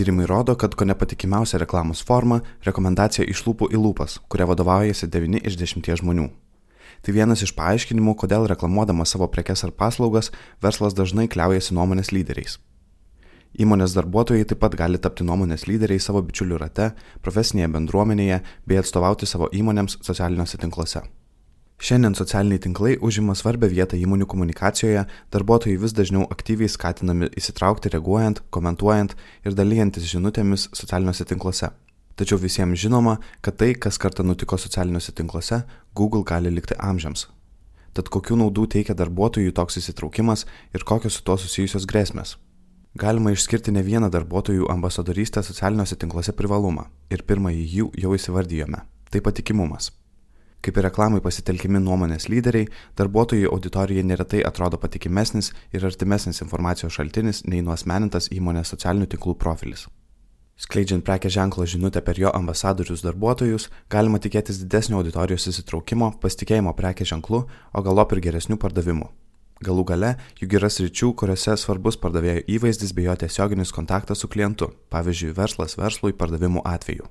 Tyrimai rodo, kad ko nepatikimiausia reklamos forma - rekomendacija iš lūpų į lūpas, kuria vadovaujasi 9 iš 10 žmonių. Tai vienas iš paaiškinimų, kodėl reklamuodamas savo prekes ar paslaugas, verslas dažnai kliaujasi nuomonės lyderiais. Įmonės darbuotojai taip pat gali tapti nuomonės lyderiai savo bičiulių rate, profesinėje bendruomenėje bei atstovauti savo įmonėms socialiniuose tinkluose. Šiandien socialiniai tinklai užima svarbę vietą įmonių komunikacijoje, darbuotojai vis dažniau aktyviai skatinami įsitraukti reaguojant, komentuojant ir dalyjantis žinutėmis socialiniuose tinkluose. Tačiau visiems žinoma, kad tai, kas kartą nutiko socialiniuose tinkluose, Google gali likti amžiams. Tad kokių naudų teikia darbuotojų toks įsitraukimas ir kokios su tuo susijusios grėsmės? Galima išskirti ne vieną darbuotojų ambasadorystę socialiniuose tinkluose privalumą ir pirmąjį jų jau įsivardijome - tai patikimumas. Kaip ir reklamai pasitelkimi nuomonės lyderiai, darbuotojų auditorijai neretai atrodo patikimesnis ir artimesnis informacijos šaltinis nei nuosmenintas įmonės socialinių tinklų profilis. Skleidžiant prekės ženklo žinutę per jo ambasadorius darbuotojus, galima tikėtis didesnio auditorijos įsitraukimo, pasitikėjimo prekės ženklu, o galop ir geresnių pardavimų. Galų gale, juk yra sričių, kuriuose svarbus pardavėjo įvaizdis bei jo tiesioginis kontaktas su klientu, pavyzdžiui, verslas verslui pardavimų atveju.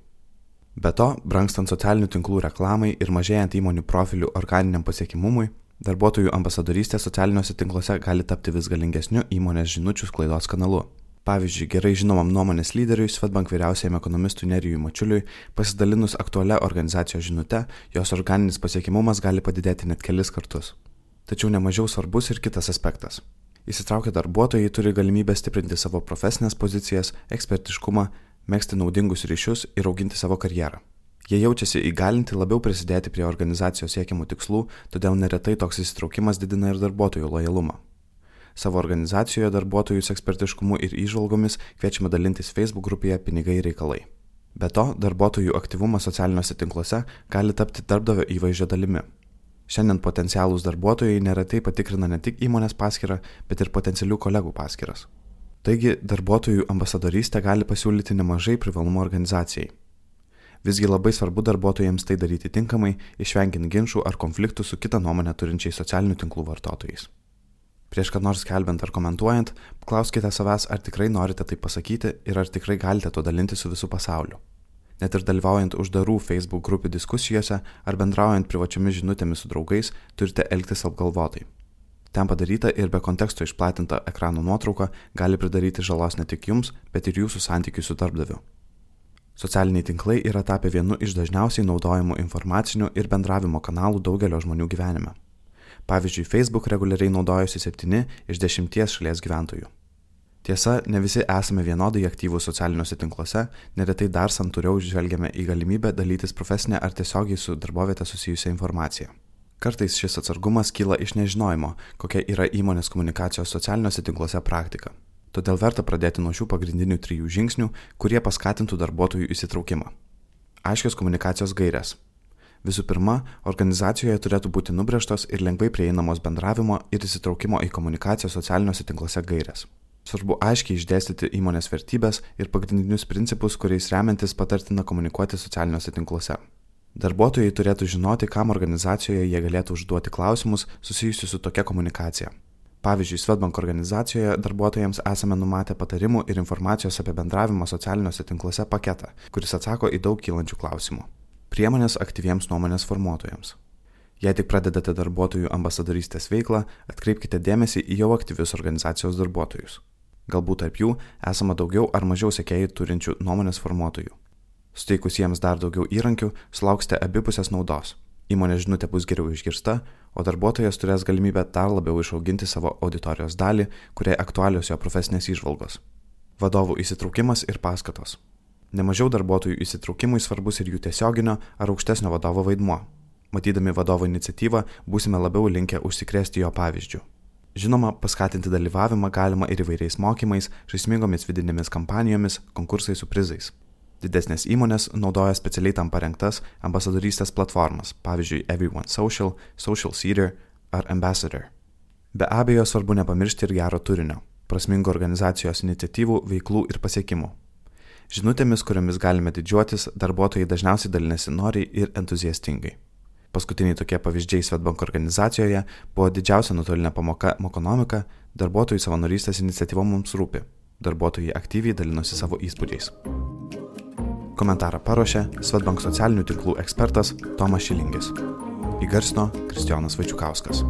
Be to, brangstant socialinių tinklų reklamai ir mažėjant įmonių profilių organiniam pasiekimumui, darbuotojų ambasadorystė socialiniuose tinkluose gali tapti vis galingesniu įmonės žinučių sklaidos kanalu. Pavyzdžiui, gerai žinomam nuomonės lyderiui Svetbank vyriausiajam ekonomistui Nerijui Mačiuliui pasidalinus aktualią organizacijos žinutę, jos organinis pasiekimumas gali padidėti net kelis kartus. Tačiau nemažiau svarbus ir kitas aspektas. Įsitraukę darbuotojai turi galimybę stiprinti savo profesinės pozicijas, ekspertiškumą mėgsti naudingus ryšius ir auginti savo karjerą. Jie jaučiasi įgalinti labiau prisidėti prie organizacijos siekiamų tikslų, todėl neretai toks įsitraukimas didina ir darbuotojų lojalumą. Savo organizacijoje darbuotojus ekspertiškumu ir įžvalgomis kviečiame dalintis Facebook grupėje Pinigai reikalai. Be to, darbuotojų aktyvumas socialiniuose tinkluose gali tapti darbdavio įvaizdžio dalimi. Šiandien potencialūs darbuotojai neretai patikrina ne tik įmonės paskirą, bet ir potencialių kolegų paskiras. Taigi darbuotojų ambasadorystė gali pasiūlyti nemažai privalumų organizacijai. Visgi labai svarbu darbuotojams tai daryti tinkamai, išvengiant ginčių ar konfliktų su kita nuomonė turinčiais socialinių tinklų vartotojais. Prieš ką nors kelbent ar komentuojant, klauskite savęs, ar tikrai norite tai pasakyti ir ar tikrai galite to dalinti su visų pasauliu. Net ir dalyvaujant uždarų Facebook grupių diskusijose ar bendraujant privačiomis žinutėmis su draugais, turite elgtis apgalvotai. Ten padaryta ir be konteksto išplatinta ekrano nuotrauka gali pridaryti žalos ne tik jums, bet ir jūsų santykiui su darbdaviu. Socialiniai tinklai yra tapę vienu iš dažniausiai naudojamų informacinių ir bendravimo kanalų daugelio žmonių gyvenime. Pavyzdžiui, Facebook reguliariai naudojasi 7 iš 10 šalies gyventojų. Tiesa, ne visi esame vienodai aktyvūs socialiniuose tinkluose, neretai dar santūriau žvelgiame į galimybę dalytis profesinę ar tiesiogiai su darbovietė susijusią informaciją. Kartais šis atsargumas kyla iš nežinojimo, kokia yra įmonės komunikacijos socialiniuose tinkluose praktika. Todėl verta pradėti nuo šių pagrindinių trijų žingsnių, kurie paskatintų darbuotojų įsitraukimą. Aiškios komunikacijos gairės. Visų pirma, organizacijoje turėtų būti nubrėžtos ir lengvai prieinamos bendravimo ir įsitraukimo į komunikaciją socialiniuose tinkluose gairės. Svarbu aiškiai išdėstyti įmonės vertybės ir pagrindinius principus, kuriais remiantis patartina komunikuoti socialiniuose tinkluose. Darbuotojai turėtų žinoti, kam organizacijoje jie galėtų užduoti klausimus susijusius su tokia komunikacija. Pavyzdžiui, Svetbank organizacijoje darbuotojams esame numatę patarimų ir informacijos apie bendravimą socialiniuose tinkluose paketą, kuris atsako į daug kylančių klausimų. Priemonės aktyviems nuomonės formuotojams. Jei tik pradedate darbuotojų ambasadorystės veiklą, atkreipkite dėmesį į jau aktyvius organizacijos darbuotojus. Galbūt tarp jų esama daugiau ar mažiau sekėjų turinčių nuomonės formuotojų. Suteikus jiems dar daugiau įrankių, sulauksite abipusės naudos. Įmonės žinutė bus geriau išgirsta, o darbuotojas turės galimybę dar labiau išauginti savo auditorijos dalį, kuriai aktualios jo profesinės išvalgos. Vadovų įsitraukimas ir paskatos. Nemažiau darbuotojų įsitraukimui svarbus ir jų tiesioginio ar aukštesnio vadovo vaidmuo. Matydami vadovo iniciatyvą, būsime labiau linkę užsikrėsti jo pavyzdžių. Žinoma, paskatinti dalyvavimą galima ir įvairiais mokymais, žaismingomis vidinėmis kampanijomis, konkursais su prizais. Didesnės įmonės naudoja specialiai tam parengtas ambasadorystės platformas, pavyzdžiui, Everyone Social, Social Seeder ar Ambassador. Be abejo, svarbu nepamiršti ir gero turinio, prasmingų organizacijos iniciatyvų, veiklų ir pasiekimų. Žinutėmis, kuriomis galime didžiuotis, darbuotojai dažniausiai dalinasi noriai ir entuziastingai. Paskutiniai tokie pavyzdžiai Svetbank organizacijoje buvo didžiausia nuotolinė pamoka ekonomika, darbuotojų savanorystės iniciatyva mums rūpi. Darbuotojai aktyviai dalinosi savo įspūdžiais. Komentarą paruošė Svetbank socialinių tinklų ekspertas Tomas Šilingis. Įgarsino Kristijonas Vaičiukauskas.